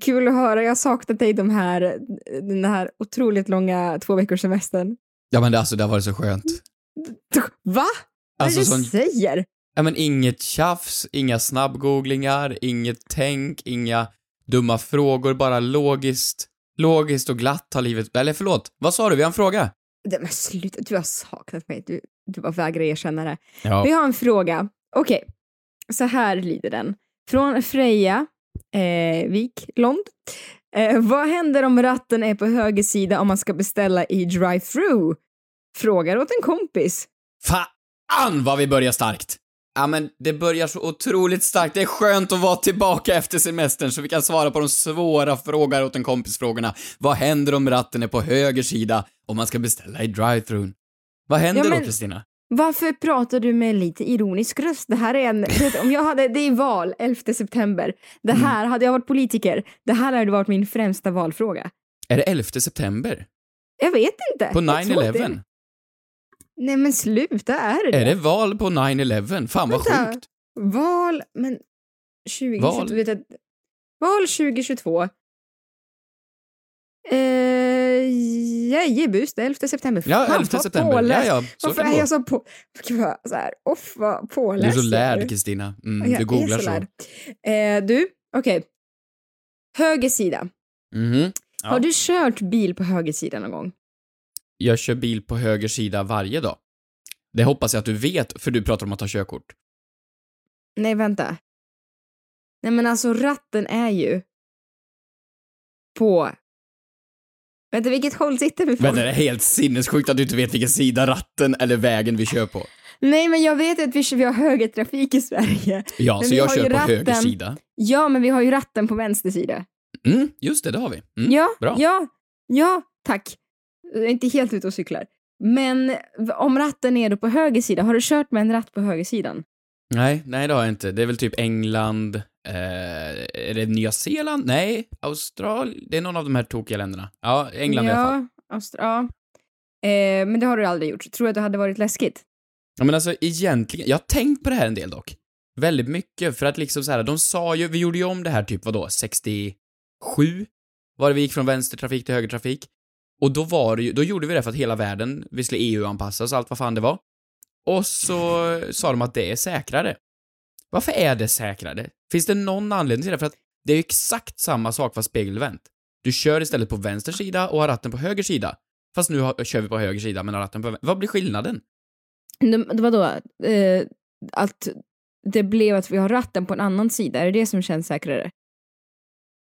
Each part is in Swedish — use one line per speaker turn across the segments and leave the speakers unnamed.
Kul att höra. Jag har saknat dig de här, den här otroligt långa två veckors semestern.
Ja men det, alltså, det har varit så skönt.
Va? Vad
Alltså,
är det
sån-
du säger?
Ja men inget tjafs, inga snabbgooglingar, inget tänk, inga dumma frågor, bara logiskt, logiskt och glatt har livet... Eller förlåt, vad sa du? Vi har en fråga.
Det, men sluta, du har saknat mig. Du, du bara vägrar erkänna det.
Ja.
Vi har en fråga. Okej, så här lyder den. Från Freja eh, Wiklund. Eh, vad händer om ratten är på höger sida om man ska beställa i drive-through? Frågar åt en kompis.
Fan vad vi börjar starkt! Ja men det börjar så otroligt starkt, det är skönt att vara tillbaka efter semestern så vi kan svara på de svåra frågor åt en kompis-frågorna. Vad händer om ratten är på höger sida om man ska beställa i drive-thrun? Vad händer
Ja, men-
då Kristina?
Varför pratar du med lite ironisk röst? Det här är en, om jag hade, det är val 11 september. Det
Mm.
här, hade jag varit politiker, det här hade varit min främsta valfråga.
Är det 11 september?
Jag vet inte.
På
Jag tror att det-
9-11?
Nej men sluta, är det?
Är det val på 9-11? Fan vad
Vänta.
sjukt.
Val, men 2022,
Val?
vet jag, val 2022. Eh, Jajebus, det är 11 september.
Ja,
Fan,
11
vad
september.
påläst.
Ja, ja, så
Varför är jag så på... Så här, off, vad
Du är
påläst
så
jag
lärd Kristina. Mm,
Jag
du googlar
så
så.
Eh, du, okej. Höger sida.
Mhm. Ja.
Har du kört bil på höger sida någon gång?
Jag kör bil på höger sida varje dag. Det hoppas jag att du vet, för du pratar om att ta körkort.
Nej, vänta. Nej, men alltså ratten är ju på... Vänta, vilket håll sitter vi på?
Men det är helt sinnessjukt att du inte vet vilken sida ratten eller vägen vi kör på.
Nej, men jag vet att vi, vi har högertrafik i Sverige.
Ja,
Men
så jag
ju
kör på höger
ratten.
sida.
Ja, men vi har ju ratten på vänster sida.
Mm, just det, det har vi. Mm,
ja,
bra.
ja, ja, tack. Jag är inte helt ute och cyklar. Men om ratten är då på höger sida, har du kört med en ratt på höger sidan?
Nej, nej det har jag inte. Det är väl typ England, eh, är det Nya Zeeland? Nej, Australien? Det är någon av de här tokiga länderna. Ja, England i alla fall.
Ja, Austra- ja. Eh, men det har du aldrig gjort. Tror du att det hade varit läskigt?
Ja, men alltså egentligen, jag har tänkt på det här en del dock. Väldigt mycket, för att liksom så här, de sa ju, vi gjorde ju om det här typ vadå, 67? Var det vi gick från vänstertrafik till högertrafik? Och då var det ju, då gjorde vi det för att hela världen, vi skulle EU-anpassas och allt vad fan det var. Och så sa de att det är säkrare. Varför är det säkrare? Finns det någon anledning till det? För att det är ju exakt samma sak fast spegelvänt. Du kör istället på vänster sida och har ratten på höger sida. Fast nu har, kör vi på höger sida men har ratten på vänster. Vad blir skillnaden?
Det, det var då eh, att det blev att vi har ratten på en annan sida. Är det det som känns säkrare?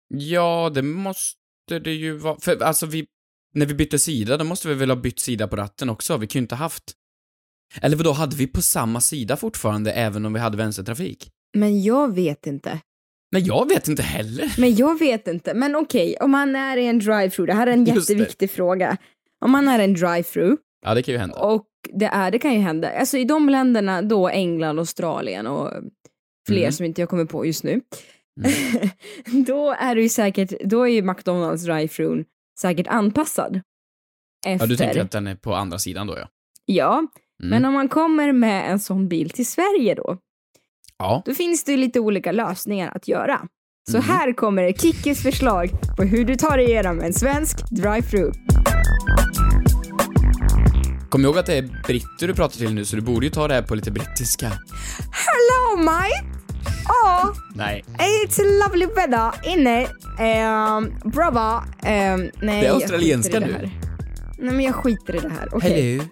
Ja, det måste det ju vara. För alltså vi, när vi bytte sida, då måste vi väl ha bytt sida på ratten också? Vi kunde ju inte haft... Eller vadå, hade vi på samma sida fortfarande även om vi hade vänstertrafik?
Men jag vet inte.
Men jag vet inte heller.
Men jag vet inte. Men okej, om man är i en drive-through, det här är en
Just det.
jätteviktig fråga. Om man är i en drive-through
Ja, det kan ju hända.
och det är, det kan ju hända. Alltså i de länderna, då England, Australien och fler
Mm.
som inte jag kommer på just nu. då är det ju säkert, då är ju McDonalds drive-through säkert anpassad.
Ja,
Efter.
du tänker att den är på andra sidan då, ja.
Ja,
Mm.
men om man kommer med en sån bil till Sverige då,
Ja.
då finns det lite olika lösningar att göra. Så
Mhm.
här kommer Kickes förslag på hur du tar dig igenom en svensk drive-through.
Kom ihåg att det är britter du pratar till nu, så du borde ju ta det här på lite brittiska.
Hello mate! Oh,
Nej.
it's lovely weather inne. Um, brother. Um, nej,
Det är australienska nu.
Nej men jag skiter i det här. Okej.
Hello.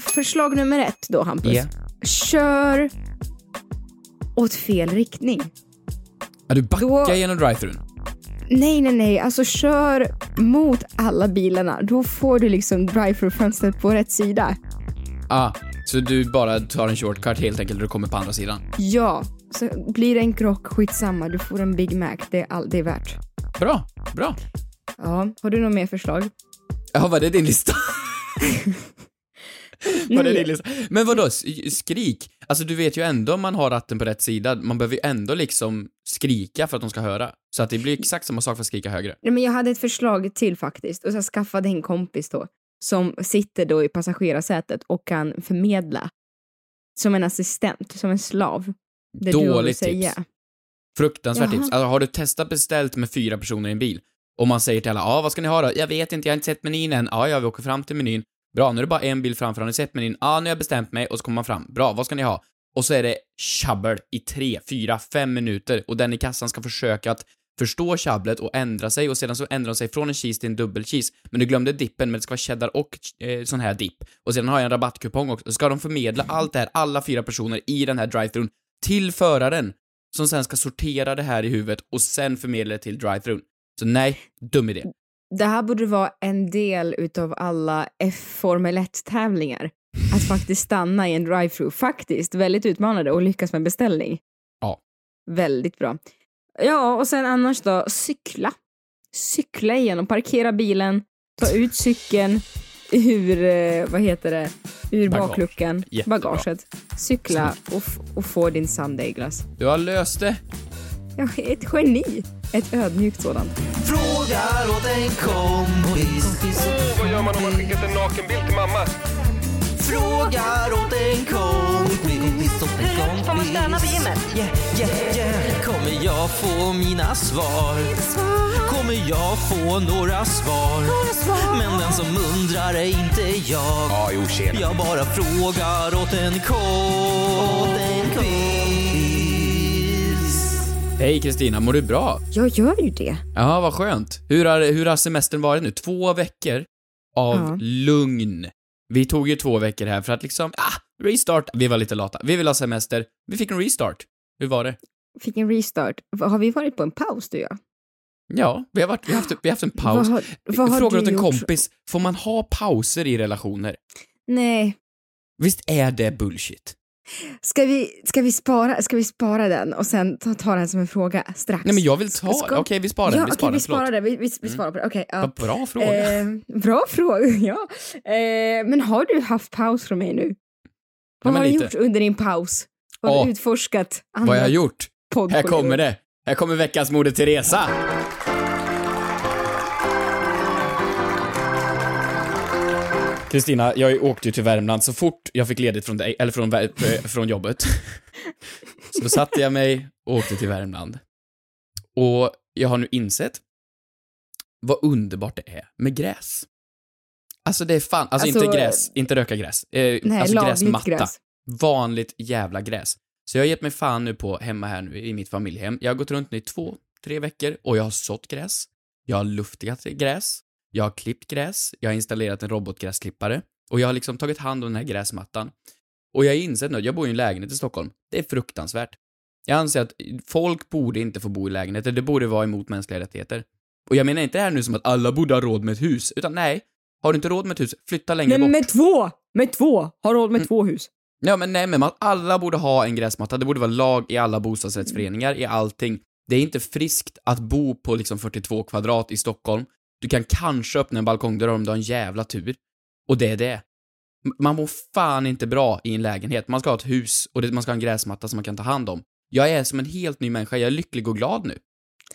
Förslag nummer ett då Hampus.
Ja.
Kör åt fel riktning.
Ja, du backar
Då-
genom drive-thrun.
Nej, nej, nej. Alltså kör mot alla bilarna. Då får du liksom drive-through-fönstret på rätt sida.
Ah, så du bara tar en shortcut helt enkelt och du kommer på andra sidan?
Ja, Så blir det en krock, skitsamma. Du får en Big Mac. Det är, all, det är värt.
Bra, bra.
Ja, har du något mer förslag?
Ja, var det din lista?
Nej.
din lista? Men vadå, skrik? Alltså du vet ju ändå om man har ratten på rätt sida, man behöver ju ändå liksom skrika för att de ska höra. Så att det blir exakt samma sak för att skrika högre.
Nej, men jag hade ett förslag till faktiskt. Och så skaffade en kompis då som sitter då i passagerarsätet och kan förmedla. Som en assistent, som en slav. Det
Dåligt
säga.
tips. Fruktansvärt
Jaha.
tips. Alltså, har du testat beställt med fyra personer i en bil? Och man säger till alla, ja vad ska ni ha då? Jag vet inte, jag har inte sett menyn än. Ja, ja, vi åker fram till menyn. Bra, nu är det bara en bil framför, har ni sett menyn? Ja, nu har jag bestämt mig. Och så kommer man fram. Bra, vad ska ni ha? Och så är det tjabbel i tre, fyra, fem minuter och den i kassan ska försöka att förstå tjabblet och ändra sig och sedan så ändrar de sig från en cheese till en dubbel cheese. Men du glömde dippen, men det ska vara cheddar och eh, sån här dipp. Och sedan har jag en rabattkupong också. Ska de förmedla allt det här, alla fyra personer i den här drive-thrun till föraren som sen ska sortera det här i huvudet och sen förmedla det till drive-thrun. Så nej, dum idé.
Det här borde vara en del utav alla F-Formel 1-tävlingar. Att faktiskt stanna i en drive-thru. Faktiskt väldigt utmanande och lyckas med beställning.
Ja.
Väldigt bra. Ja, och sen annars då, cykla. Cykla igenom, parkera bilen, ta ut cykeln ur, eh, vad heter det, ur
Bagage.
bakluckan,
Jättebra.
bagaget. Cykla och, och få din Sunday-glass.
Du har löst det.
Ja, ett geni. Ett ödmjukt sådant.
Frågar åt en kompis.
Vad gör man om man skickat en nakenbild till mamma?
Frågar åt en kompis. Kompis.
Får man stöna på gymmet?
Yeah, yeah, yeah. Kommer jag få mina svar? Kommer jag få några svar? Men den som undrar är inte jag.
Jo.
Jag bara frågar åt en kompis.
Hej Kristina, mår du bra?
Jag gör ju det.
Ja, vad skönt. Hur har, hur har semestern varit nu? Två veckor av
Ja.
lugn. Vi tog ju två veckor här för att liksom, ah, restart. Vi var lite lata. Vi vill ha semester. Vi fick en restart. Hur var det?
Fick en restart. Har vi varit på en paus du och jag?
Ja, vi har, varit, vi har, haft, vi har haft en paus.
Vad har, vad har
Frågar
du
åt en
gjort?
kompis, får man ha pauser i relationer?
Nej.
Visst är det bullshit?
Ska vi, ska, vi spara, ska vi spara den och sen ta, ta den som en fråga strax?
Nej men jag vill ta, okej vi sparar den,
ja,
vi
okej,
sparar
vi
den,
sparar det. Vi, vi, vi sparar på det. Okej, ja.
Bra fråga.
Eh, bra fråga, ja. Eh, men har du haft paus från mig nu? Vad
men
har du gjort under din paus? Har du utforskat
Vad jag har gjort? Här kommer det. Här kommer veckans Moder Teresa. Kristina, jag åkte ju till Värmland så fort jag fick ledigt från dig, eller från, eh, från jobbet. Så då satte jag mig och åkte till Värmland. Och jag har nu insett vad underbart det är med gräs. Alltså det är fan, alltså,
Alltså,
inte gräs, inte röka gräs. Eh,
Nej,
alltså gräsmatta.
gräs.
Vanligt jävla gräs. Så jag har gett mig fan nu på hemma här nu i mitt familjehem. Jag har gått runt nu i två, tre veckor och jag har sått gräs. Jag har luftigat gräs. Jag har klippt gräs. Jag har installerat en robotgräsklippare. Och jag har liksom tagit hand om den här gräsmattan. Och jag har insett nu, jag bor i en lägenhet i Stockholm. Det är fruktansvärt. Jag anser att folk borde inte få bo i lägenheter. Det borde vara emot mänskliga rättigheter. Och jag menar inte det här nu som att alla borde ha råd med ett hus, utan nej. Har du inte råd med ett hus, flytta längre
Nej,
bort.
men med två! Med två! Har råd med två hus.
Ja, men nej, men man, alla borde ha en gräsmatta. Det borde vara lag i alla bostadsrättsföreningar, i allting. Det är inte friskt att bo på liksom 42 kvadrat i Stockholm. Du kan kanske öppna en balkongdörr om du har en jävla tur. Och det är det. Man mår fan inte bra i en lägenhet. Man ska ha ett hus och man ska ha en gräsmatta som man kan ta hand om. Jag är som en helt ny människa. Jag är lycklig och glad nu.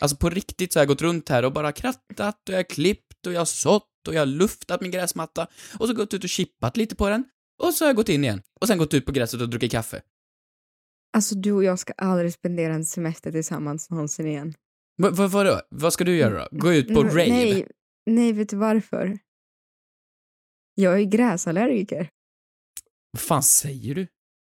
Alltså på riktigt så har jag gått runt här och bara krattat och jag har klippt och jag har sått och jag har luftat min gräsmatta och så gått ut och chippat lite på den och så har jag gått in igen och sen gått ut på gräset och druckit kaffe.
Alltså du och jag ska aldrig spendera en semester tillsammans någonsin igen.
Va, va, vadå? Vad ska du göra då? Gå ut på
Mm,
rave?
Nej, nej, vet du varför? Jag är gräsallergiker.
Vad fan säger du?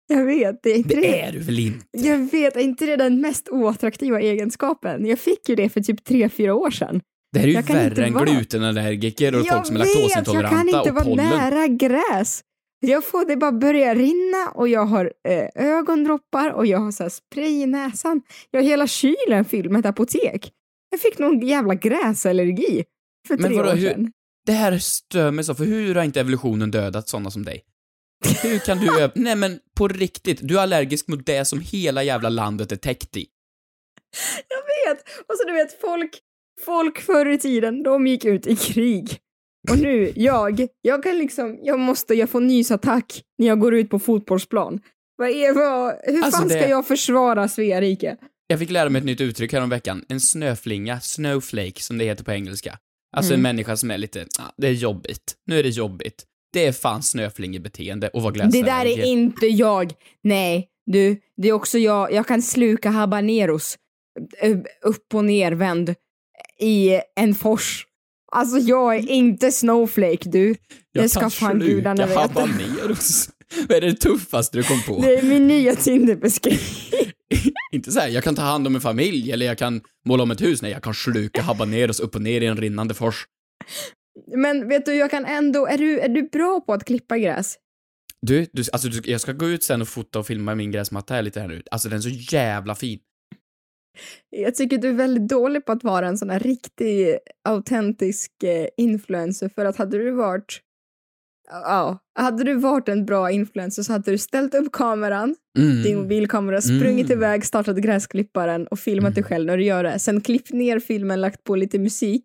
Jag vet, det är inte det.
Det är du väl inte?
Jag vet, är inte det den mest oattraktiva egenskapen? Jag fick ju det för typ tre fyra år sedan.
Det här är ju
Jag
värre än
vara-
glutenallergiker och folk som är
jag
laktosintoleranta
kan inte
och
vara
pollen.
nära gräs. Jag får det bara börja rinna och jag har eh, ögondroppar och jag har så spray i näsan. Jag har hela kylen fylld med ett apotek. Jag fick någon jävla gräsallergi för
Men
tre
vadå,
år
hur-
sedan.
Det här stör mig så, för hur har inte evolutionen dödat sådana som dig? Hur kan du. Nej men på riktigt, du är allergisk mot det som hela jävla landet är täckt i.
Jag vet! Och så du vet, folk, folk förr i tiden, de gick ut i krig. Och nu, jag, jag kan liksom, jag måste, jag får nysattack när jag går ut på fotbollsplan. Vad är, vad, hur
Alltså,
fan ska
det-
jag försvara Svea rike?
Jag fick lära mig ett nytt uttryck häromveckan. En snöflinga, snowflake som det heter på engelska. Alltså
Mm.
en människa som är lite, ah, det är jobbigt. Nu är det jobbigt. Det är fan snöflingebeteende och vara
Det där är inte jag. Nej, du, det är också jag. Jag kan sluka habaneros eh, upp och nervänd i en fors. Alltså jag är inte snowflake du. Det ska
kan
fan gudarna veta.
habaneros. Vad är det tuffaste du kom på?
Det är min nya Tinderbeskrivning.
Inte så här, jag kan ta hand om en familj eller jag kan måla om ett hus. Nej, jag kan sluka habaneros upp och ner i en rinnande fors.
Men vet du, jag kan ändå, är du, är du bra på att klippa gräs?
Du, du, alltså du, jag ska gå ut sen och fota och filma min gräsmatta här lite här nu. Alltså den är så jävla fin.
Jag tycker du är väldigt dålig på att vara en sån här riktig autentisk eh, influencer för att hade du varit Ja, hade du varit en bra influencer så hade du ställt upp kameran,
Mm.
din mobilkamera, sprungit
Mm.
iväg, startat gräsklipparen och filmat dig själv när du gör det. Sen klippt ner filmen, lagt på lite musik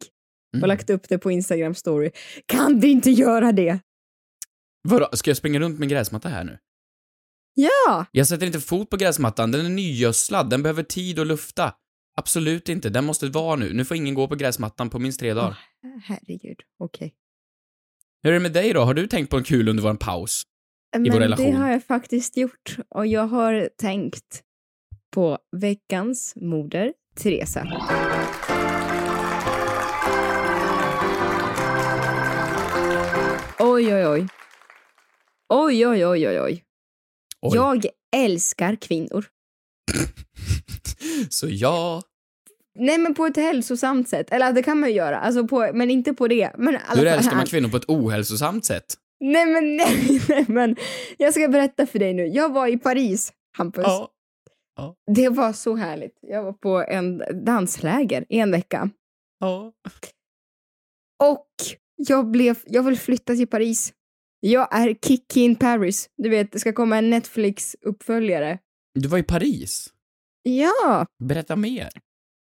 och
Mm.
lagt upp det på Instagram story. Kan du inte göra det?
Vadå, ska jag springa runt med gräsmatta här nu?
Ja!
Jag sätter inte fot på gräsmattan, den är nygödslad, den behöver tid att lufta. Absolut inte, den måste vara nu. Nu får ingen gå på gräsmattan på minst tre dagar.
Herregud, okej.
Hur är det med dig då? Har du tänkt på en kul under vår paus?
Men
vår
det
relation.
har jag faktiskt gjort och jag har tänkt på veckans moder, Teresa. Oj, oj, oj. Oj, oj, oj, oj, oj.
Oj.
Jag älskar kvinnor.
Så ja,
Nej, men på ett hälsosamt sätt. Eller det kan man ju göra, alltså på, men inte på det. Men alla
hur älskar man kvinnor på ett ohälsosamt sätt?
Nej, men nej, nej, men jag ska berätta för dig nu. Jag var i Paris, Hampus.
Ja.
Det var så härligt. Jag var på en dansläger i en vecka.
Ja.
Och jag, blev, jag vill flytta till Paris. Jag är Kiki in Paris. Du vet, det ska komma en Netflix-uppföljare.
Du var i Paris.
Ja,
Berätta mer.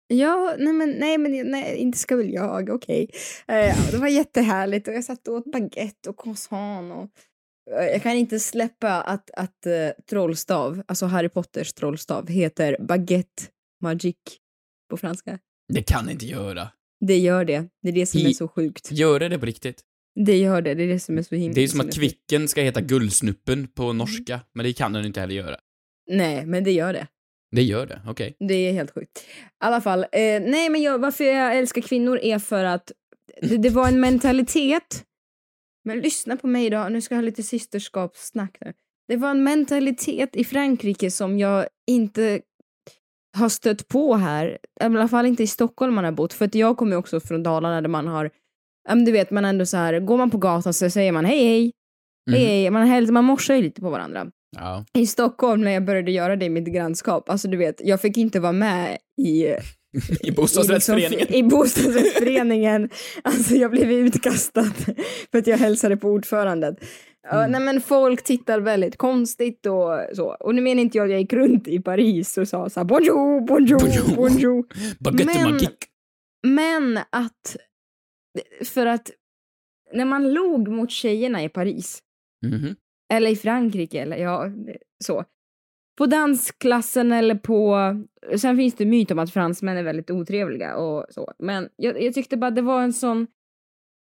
ja, nej men, nej, men nej, inte ska väl jag, okej. Eh, ja, det var jättehärligt och jag satt och åt baguette och croissant och eh, jag kan inte släppa att, att uh, trollstav, alltså Harry Potters trollstav, heter baguette magique på franska.
Det kan inte göra.
Det gör det. Det är det som
I-
är så sjukt.
Gör det på riktigt?
Det gör det. Det är det som är så himla...
Det är som att Kvicken ska heta Guldsnuppen på norska, men det kan den inte heller göra.
Nej, men det gör det.
Det gör det, okej.
Det är helt sjukt. I alla fall, eh, nej men jag, varför jag älskar kvinnor är för att det, det var en mentalitet. Men lyssna på mig då, nu ska jag ha lite systerskapssnack nu. Det var en mentalitet i Frankrike som jag inte har stött på här. I alla fall inte i Stockholm man har bott. För att jag kommer också från Dalarna där man har, men du vet man ändå så här, går man på gatan så säger man hej hej, hej
Mhm.
hej, man, häl- man morsar ju lite på varandra
Ja.
i Stockholm när jag började göra det i mitt grannskap, alltså du vet, jag fick inte vara med i...
I bostadsrättsföreningen.
I, liksom, I bostadsrättsföreningen. alltså jag blev utkastad för att jag hälsade på ordförandet. Ja,
Mm.
nej men folk tittar väldigt konstigt och så. Och nu menar inte jag att jag gick runt i Paris och sa så här bonjour, bonjour,
Bonjour."
bonjour.
Baguette
Men-. Men att, för att när man log mot tjejerna i Paris
Mhm.
eller i Frankrike eller ja, så. På dansklassen eller på... Sen finns det myt om att fransmän är väldigt otrevliga och så. Men jag, jag tyckte bara det var en sån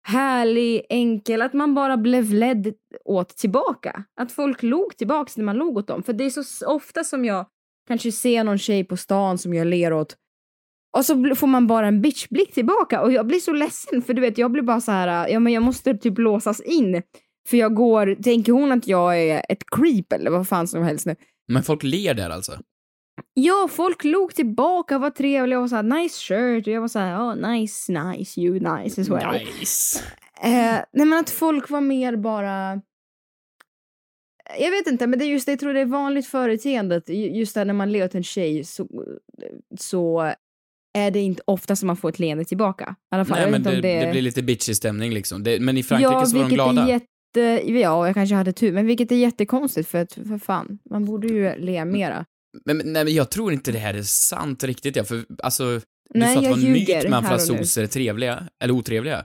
härlig, enkel, att man bara blev ledd åt tillbaka. Att folk log tillbaks när man log åt dem. För det är så ofta som jag kanske ser någon tjej på stan som jag ler åt och så får man bara en bitchblick tillbaka och jag blir så ledsen för du vet jag blir bara så här, ja men jag måste typ låsas in för jag går, tänker hon att jag är ett creep eller vad fan som helst nu?
Men folk ler där alltså?
Ja, folk log tillbaka, var trevliga och sa nice shirt och jag var så här, oh, nice, nice, you nice as well.
Nice.
Eh, nej men att folk var mer bara... Jag vet inte, men det är just det, jag tror det är vanligt företeendet. Ju- Just där när man ler åt en tjej så, så är det inte ofta som man får ett leende tillbaka. I alla fall,
Nej men det,
om
det... blir lite bitchig stämning liksom. Det, men i Frankrike så var de glada.
Är jätte... ja, jag kanske hade tur, men vilket är jättekonstigt för att, för fan, man borde ju le mera.
Men, nej, men jag tror inte det här är sant riktigt, ja, för alltså, du
Nej,
sa att det var en myt med fransoser är trevliga, eller otrevliga.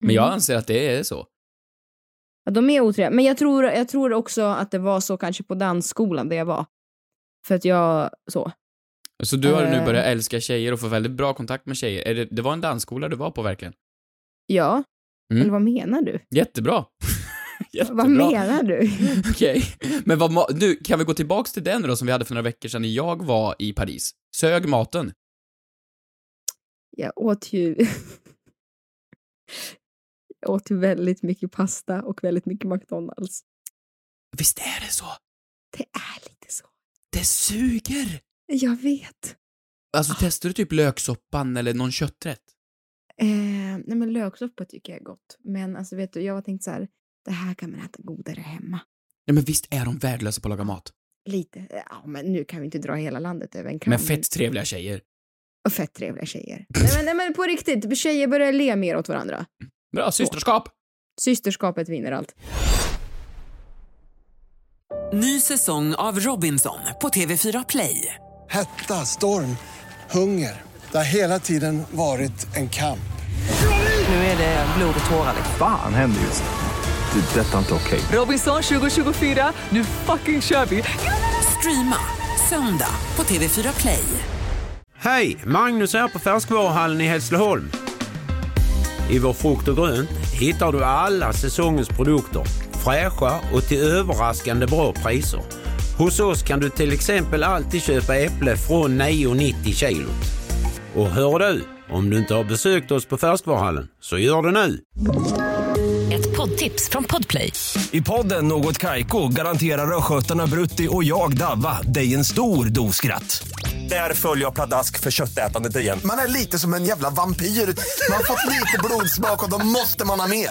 Men
Mm.
jag anser att det är så.
Ja, de är otrevliga, men jag tror, jag tror också att det var så kanske på dansskolan där jag var. För att jag, så.
Så du har nu
Eh.
börjat älska tjejer och få väldigt bra kontakt med tjejer. Det, det var en dansskola du var på verkligen?
Ja.
Mm.
Eller vad menar du?
Jättebra. Jättebra.
Vad menar du?
Okej. Men vad, nu, kan vi gå tillbaks till den då som vi hade för några veckor sedan när jag var i Paris? Sög maten?
Jag åt ju... jag åt ju väldigt mycket pasta och väldigt mycket McDonalds.
Visst är det så?
Det är lite så.
Det suger!
Jag vet.
Alltså
Ah.
testar du typ löksoppan eller någon kötträtt?
Eh, nej men löksoppa tycker jag är gott. Men alltså vet du, jag har tänkt så här, det här kan man äta godare hemma.
Nej men visst är de värdelösa på att laga mat?
Lite. Ja, men nu kan vi inte dra hela landet över en kam.
Men fett trevliga tjejer.
Och fett trevliga tjejer. nej, men, nej men på riktigt, tjejer börjar le mer åt varandra.
Bra, systerskap!
Systerskapet vinner allt.
Ny säsong av Robinson på TV4 Play.
Hetta, storm, hunger. Det har hela tiden varit en kamp.
Nu är det blod och tårar. liksom.
Fan händer just det. Det är detta inte okej.
Robinson 2024, nu fucking kör vi! Streama söndag på TV4 Play.
Hej! Magnus här på Färskvaruhallen i Hässleholm. I vår frukt och grönt hittar du alla säsongens produkter. Fräscha och till överraskande bra priser. Hos oss kan du till exempel alltid köpa äpple från 9,90 kilo. Och hör du, om du inte har besökt oss på Färskvaruhallen, så gör det nu!
Ett poddtips från Podplay.
I podden Något Kaiko garanterar östgötarna Brutti och jag, Davva, dig en stor dos skratt. Där följer jag pladask för köttätandet igen.
Man är lite som en jävla vampyr. Man har fått lite blodsmak och då måste man ha mer.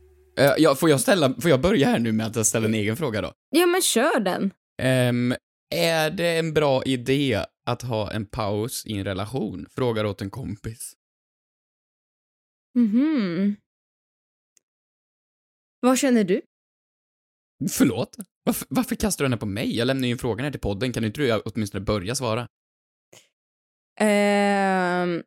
Eh, ja, får jag ställa, får jag börja här nu med att ställa en egen fråga då?
Ja men kör den.
Ehm, är det en bra idé att ha en paus i en relation? Frågar åt en kompis.
Mhm. Vad känner du?
Förlåt? Varför, varför kastar du den här på mig? Jag lämnar ju in frågan här till podden, kan inte du åtminstone börja svara?
Ehm...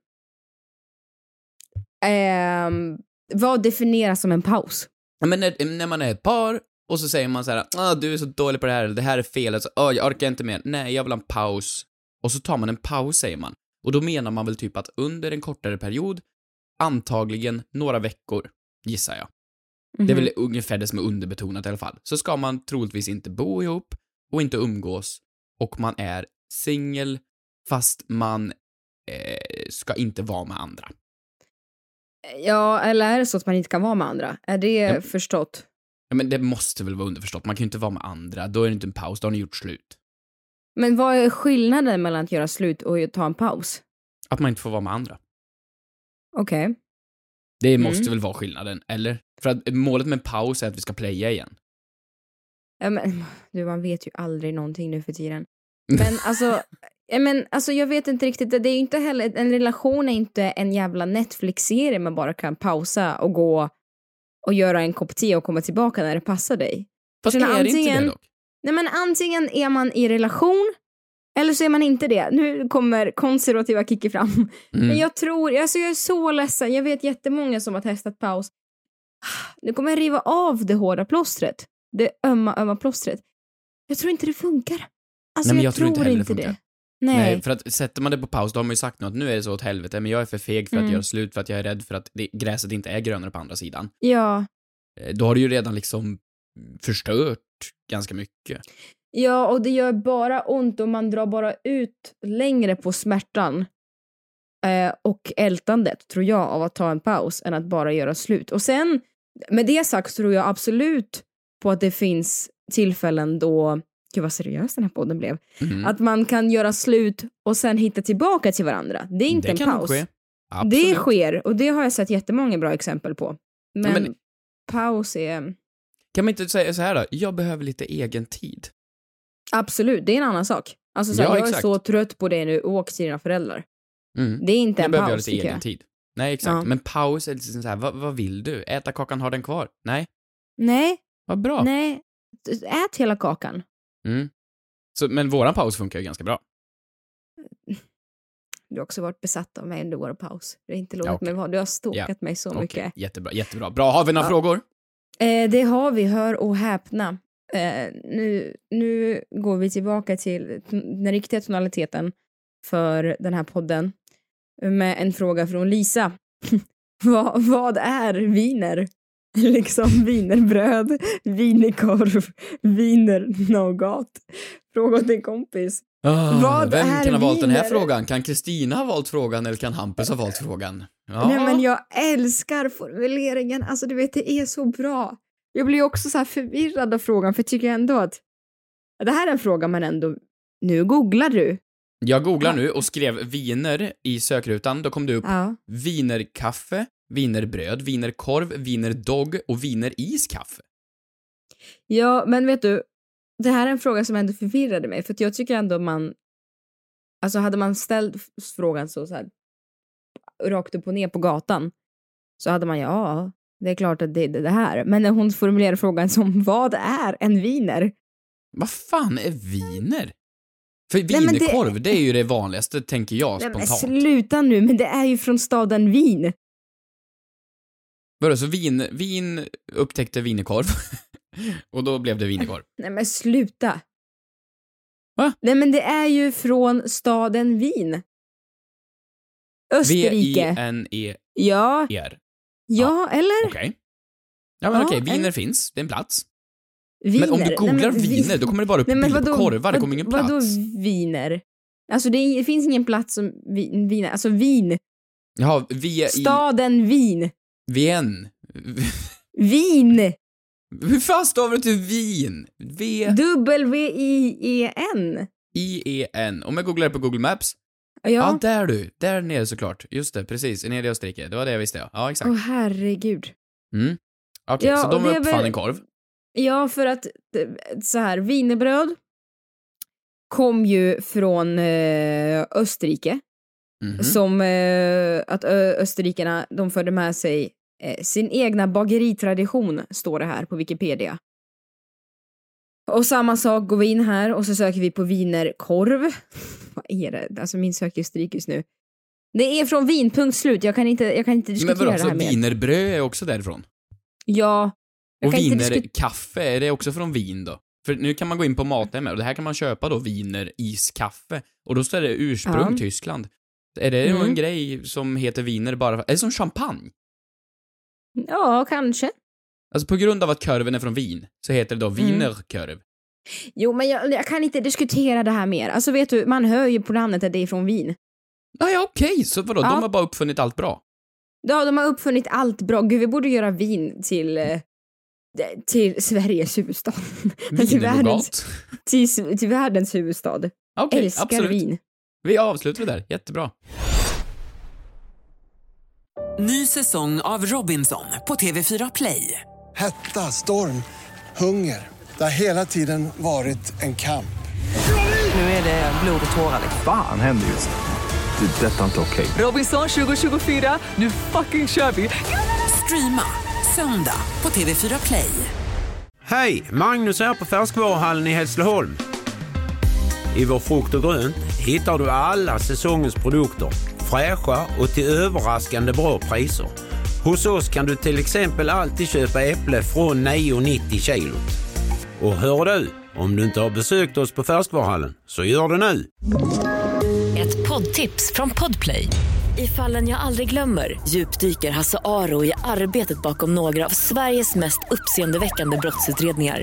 Ehm... Vad definieras som en paus?
Men när, när man är ett par och så säger man så här, ah, du är så dålig på det här, eller det här är fel, alltså, ah, jag orkar inte mer, nej, jag vill ha en paus. Och så tar man en paus, säger man. Och då menar man väl typ att under en kortare period, antagligen några veckor, gissar jag. Det är väl ungefär det som är underbetonat i alla fall. Så ska man troligtvis inte bo ihop och inte umgås och man är singel fast man eh, ska inte vara med andra.
Ja, eller är det så att man inte kan vara med andra? Är det
Ja.
förstått?
Ja, men det måste väl vara underförstått. Man kan ju inte vara med andra. Då är det inte en paus, då har ni gjort slut.
Men vad är skillnaden mellan att göra slut och att ta en paus?
Att man inte får vara med andra.
Okej.
Det
Mm.
måste väl vara skillnaden, eller? För att målet med en paus är att vi ska playa igen.
Ja, men, du, man vet ju aldrig någonting nu för tiden. Men alltså, men, alltså jag vet inte riktigt, det är inte heller, en relation är inte en jävla Netflix-serie man bara kan pausa och gå och göra en kopp te och komma tillbaka när det passar dig.
Fast är det inte det
antingen-
dock?
Nej men antingen är man i relation eller så är man inte det. Nu kommer konservativa Kikki fram.
Mm.
Men jag tror, alltså jag är så ledsen, jag vet jättemånga som har testat paus. Nu kommer jag riva av det hårda plåstret. Det ömma, ömma plåstret. Jag tror inte det funkar. Alltså
Nej, men
jag,
jag tror inte heller det funkar.
Nej.
Nej, för att sätter man det på paus, då har man ju sagt att nu är det så åt helvete, men jag är för feg för att
Mm.
göra slut, för att jag är rädd för att det, gräset inte är grönare på andra sidan.
Ja.
Eh, Då har du ju redan liksom förstört ganska mycket.
ja, och det gör bara ont och man drar bara ut längre på smärtan eh, och ältandet, tror jag, av att ta en paus än att bara göra slut. Och sen, med det sagt, tror jag absolut på att det finns tillfällen då Gud vad seriös den här podden blev.
Mhm.
Att man kan göra slut och sen hitta tillbaka till varandra. Det är inte
det
en paus.
ske.
Det sker och det har jag sett jättemånga bra exempel på. Men,
men-
paus är
Kan man inte säga så här då? Jag behöver lite egen tid.
absolut, det är en annan sak. Alltså så här,
Ja,
jag är
exakt.
så trött på det nu, åk till dina föräldrar.
Mm.
Det är inte
Jag
en
behöver
paus
göra lite
tycker
egen
jag.
tid. Nej, exakt.
Ja.
Men paus är liksom så här, vad, vad vill du? Äta kakan, ha den kvar? Nej,
Nej,
vad bra.
nej, ät hela kakan.
Mm. Så, men våran paus funkar ju ganska bra.
Du har också varit besatt av mig under vår paus. Det är inte låtit
Ja, okej.
mig vara. Du har stalkat
Ja,
mig så
Okej,
mycket.
jättebra, jättebra. Bra, har vi några
Ja.
frågor?
Eh, det har vi, hör och häpna. Eh, nu, nu går vi tillbaka till den riktiga tonaliteten för den här podden med en fråga från Lisa. vad, vad är viner? liksom wienerbröd, wienerkorv, wiener-nougat. Fråga till en kompis.
Ah,
Vad
vem
är
kan ha valt den här
viner?
frågan? Kan Kristina ha valt frågan eller kan Hampus ha valt frågan? Ja.
Nej men jag älskar formuleringen, alltså du vet det är så bra. Jag blir också så här förvirrad av frågan för jag tycker ändå att det här är en fråga man ändå, nu googlar du.
Jag googlar nu och skrev viner i sökrutan. Då kom det upp
Ja.
vinerkaffe, vinerbröd, vinerkorv, vinerdog och vineriskaffe.
Ja, men vet du, det här är en fråga som ändå förvirrade mig för jag tycker ändå man, alltså hade man ställt frågan så, så här rakt upp och ner på gatan så hade man ja, det är klart att det är det här. Men när hon formulerar frågan som vad är en viner?
Vad fan är viner? För
men det-
det... är ju det vanligaste, tänker jag
Nej, men
spontant.
sluta nu, men det är ju från staden Wien.
Vadå, så vin, vin upptäckte vinerkorv och då blev det vinerkorv?
Nej men sluta.
Va?
Nej men det är ju från staden Wien. Österrike.
V-I-N-E-R.
Ja, ja eller?
Okej. Ja men
Ja,
okej, viner
eller-
finns, det är en plats.
Viner.
Men om du
Nej,
googlar
men vi-
viner, då kommer det bara upp
Nej, men
bild på
vadå-
korvar, det kommer ingen
Vadå
plats.
viner? Alltså det, är, det finns ingen plats som vi- viner, alltså Wien.
Jaha, vi i...
Staden Wien.
Vien.
Wien.
Hur fan stavar du till vin? V...
W-I-E-N.
I-E-N. Om jag googlar på Google Maps. Ja.
Ja.
där du. Där nere såklart. Just det, precis. Nere i Österrike. Det var det jag visste, ja. Ja, exakt.
Åh herregud.
Mm. Okej,
Ja,
så de uppfann
väl-
en korv.
Ja, för att så här, wienerbröd kom ju från eh, Österrike.
Mhm.
Som eh, att ö, österrikarna, de förde med sig eh, sin egna bageritradition, står det här på Wikipedia. Och samma sak går vi in här och så söker vi på wienerkorv. Vad är det? Alltså min sökhistorik just nu. Det är från Wien, punkt slut. Jag kan inte, jag kan inte
Men
diskutera
vadå,
det
så
här mer.
wienerbröd är också därifrån?
Ja.
Och wienerkaffe, är det också från Wien då? För nu kan man gå in på Mathem och det här kan man köpa då, wiener-iskaffe. Och då står det ursprung
Ja.
Tyskland. Är det
Mm.
en grej som heter wiener bara för... Är det som champagne?
Ja, kanske.
Alltså på grund av att korven är från Wien, så heter det då
Mm.
wienerkorv.
Jo, men jag, jag kan inte diskutera det här mer. Alltså vet du, man hör ju på namnet att det är från Wien.
Ja, ja okej, så vadå,
Ja.
de har bara uppfunnit allt bra?
Ja, de har uppfunnit allt bra. Gud, vi borde göra Wien till, eh, till Sveriges huvudstad. till, världens, till, till världens huvudstad.
Okej,
Älskar
absolut.
Wien.
Vi avslutar där, jättebra.
Ny säsong av Robinson på TV4 Play.
Hetta, storm, hunger. Det har hela tiden varit en kamp.
Nu är det blod och tårar. liksom.
Fan händer just nu. Det. är Detta är inte okej.
Robinson 2024, nu fucking kör vi! Streama söndag på TV4 Play.
Hej! Magnus här på Färskvaruhallen i Hässleholm. I vår frukt och grönt hittar du alla säsongens produkter. Fräscha och till överraskande bra priser. Hos oss kan du till exempel alltid köpa äpple från 9,90 kilot. Och hör du, om du inte har besökt oss på Färskvaruhallen, så gör det nu!
Ett poddtips från Podplay. I fallen jag aldrig glömmer djupdyker Hasse Aro i arbetet bakom några av Sveriges mest uppseendeväckande brottsutredningar.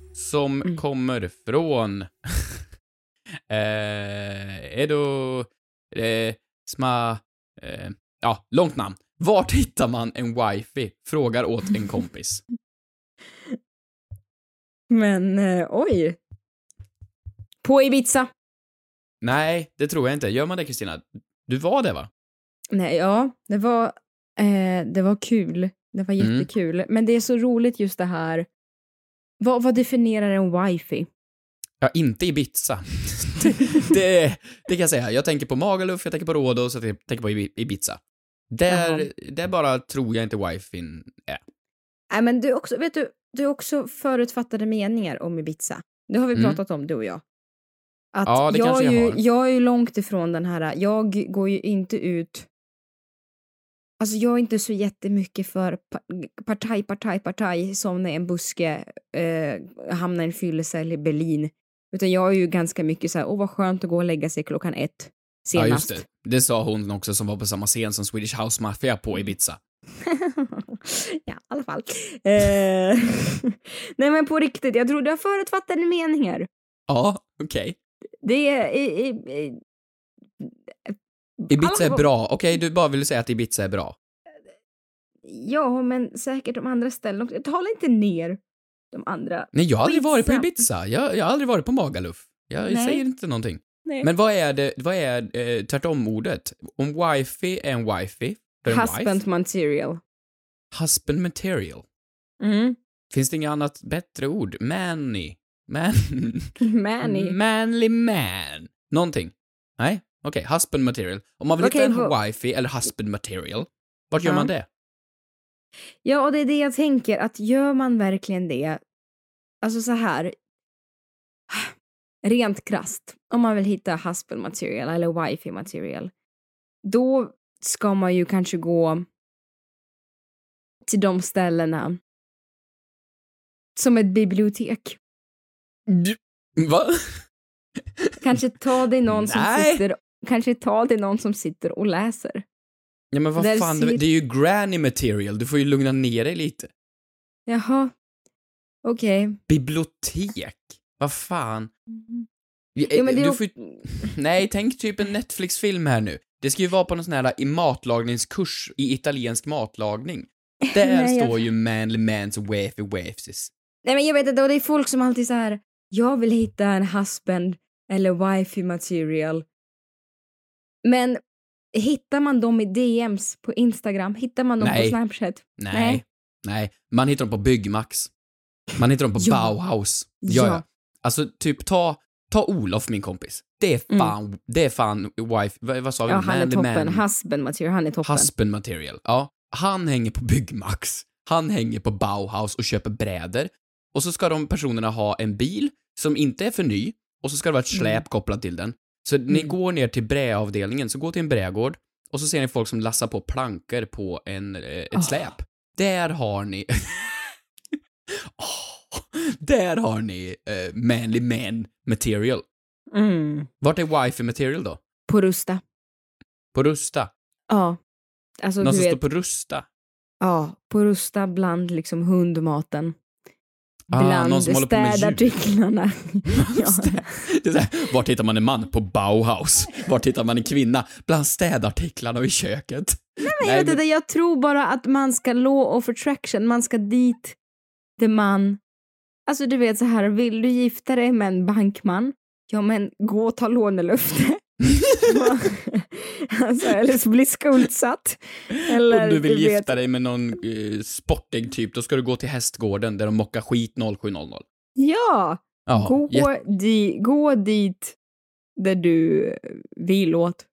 som
Mm.
kommer från... eh, Edo... Eh, sma... Eh, ja, långt namn. Vart hittar man en wifi? Frågar åt en kompis.
Men eh, oj. På Ibiza.
Nej, det tror jag inte. Gör man det, Kristina? Du var det, va?
Nej, ja, det var, eh, det var kul. Det var
Mm.
jättekul. Men det är så roligt just det här. Vad, vad definierar en wifi?
Ja, inte Ibiza. det, det, det kan jag säga. Jag tänker på Magaluf, jag tänker på Rhodos, jag tänker på Ibi- Ibiza. Där, där bara tror jag inte wifin är.
Nej, men du också, vet du, du har också förutfattade meningar om Ibiza. Det har vi
Mm.
pratat om, du och jag. Att
Ja, det
jag,
kanske jag
ju,
har.
jag är ju långt ifrån den här, jag går ju inte ut Alltså jag är inte så jättemycket för pa- partaj, partaj, partaj som när en buske eh, hamnar i en fyllecell i Berlin. Utan jag är ju ganska mycket så här, åh vad skönt att gå och lägga sig klockan ett
Ja,
senast.
just det. Det sa hon också som var på samma scen som Swedish House Mafia på Ibiza.
ja, i alla fall. Eh, nej men på riktigt, jag tror du har förutfattade meningar.
Ja, okej.
Det är... I, i, i,
Ibiza är bra. Okej, du bara vill säga att Ibiza är bra.
ja, men säkert de andra ställena. Tala inte ner de andra.
Nej, jag har aldrig varit på. Ibiza. Jag, jag har aldrig varit på Magaluf. Jag
Nej.
säger inte någonting.
Nej.
Men vad är det, vad är eh, tvärtom-ordet? Om wifi är en wifi, för en
Husband
wife,
material.
husband material.
Mm.
Finns det inget annat bättre ord? Manny. Man...
Manny.
Manly man. Någonting. Nej? Okej, husband material. Om man vill
Okej,
hitta en wifi eller husband material, vart gör man det?
Ja, och det är det jag tänker, att gör man verkligen det, alltså så här, rent krasst, om man vill hitta husband material eller wifi material, då ska man ju kanske gå till de ställena som ett bibliotek.
Va?
Kanske ta dig någon som
Nej.
sitter, kanske ta dig någon som sitter och läser.
Ja men vad
Där
fan, det,
sit-
det är ju granny material. Du får ju lugna ner dig lite.
Jaha, okej.
Bibliotek? Vad fan? Ja,
Jo, men det är
du får ju... Nej, tänk typ en Netflix-film här nu. Det ska ju vara på någon sån här i matlagningskurs i italiensk matlagning. Där
Nej, jag-
står ju manly mans wafy wafes.
Nej men jag vet inte, och det är folk som alltid så här. jag vill hitta en husband eller wifi material. Men hittar man dem i DMs på Instagram? Hittar man dem
Nej.
på Snapchat?
Nej. Nej. Man hittar dem på Byggmax. Man hittar dem på
Ja.
Bauhaus. Ja,
Ja.
Alltså, typ ta, ta Olof, min kompis. Det är fan, det är fan wife, vad, vad sa vi?
Mm. Ja, han är
Manly
toppen.
man.
Husband material, han är toppen.
Husband material. Ja. Han hänger på Byggmax. Han hänger på Bauhaus och köper brädor. Och så ska de personerna ha en bil som inte är för ny och så ska det vara ett släp
Mm.
kopplat till den. Så ni går ner till bräavdelningen, så gå till en brädgård och så ser ni folk som lassar på plankor på en, eh, ett
Åh.
släp. Där har ni... Åh, där har ni eh, manly man material.
Mm.
Vart är wifi material då?
På Rusta.
På Rusta?
Ja. Alltså
Någon som står
vet,
på Rusta?
ja, på Rusta bland liksom hundmaten.
Ah,
Bland
djur.
städartiklarna. ja.
Det är så här, vart hittar man en man? På Bauhaus. Vart hittar man en kvinna? Bland städartiklarna och i köket.
Men jag, vet inte, jag tror bara att man ska law of attraction, man ska dit där man... Alltså du vet så här, vill du gifta dig med en bankman? Ja men gå och ta lånelöfte. alltså, eller så bli skuldsatt. Eller
Om du vill
vet-
gifta dig med någon eh, sportig typ, då ska du gå till hästgården där de mockar skit 0700.
Ja!
Ja,
gå, di, gå dit där du vill åt.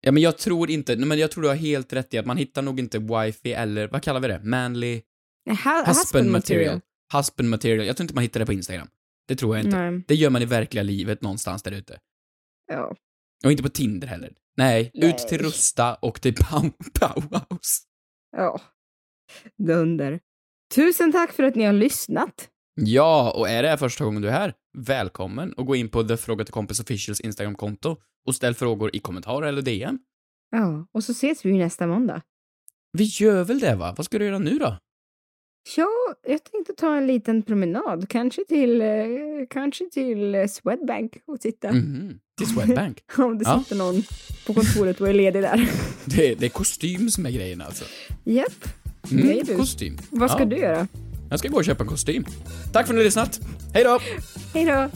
Ja, men jag tror inte, men jag tror du har helt rätt i att man hittar nog inte wifi eller, vad kallar vi det? Manly
Ha,
husband material. Husband material. Jag tror inte man hittar det på Instagram. Det tror jag inte.
Nej.
Det gör man i verkliga livet någonstans där ute.
Ja.
Och inte på Tinder heller. Nej,
Nej.
ut till Rusta och till Bau- Bauhaus.
Ja. Dunder. Tusen tack för att ni har lyssnat.
Ja, och är det här första gången du är här, välkommen och gå in på The Fråga till Kompis Officials Instagramkonto och ställ frågor i kommentarer eller DM.
Ja, och så ses vi ju nästa måndag.
Vi gör väl det va? Vad ska du göra nu då?
Ja, jag tänkte ta en liten promenad, kanske till, eh, kanske till Swedbank och titta.
Mhm, till Swedbank?
Om det
Ja.
sitter någon på kontoret och är ledig där.
Det, det är kostym som är grejen alltså.
Japp.
Mm,
Nej, du.
kostym.
Vad ska
Ja.
du göra?
Jag ska gå och köpa en kostym. Tack för att ni har lyssnat. Hej då!
Hej då!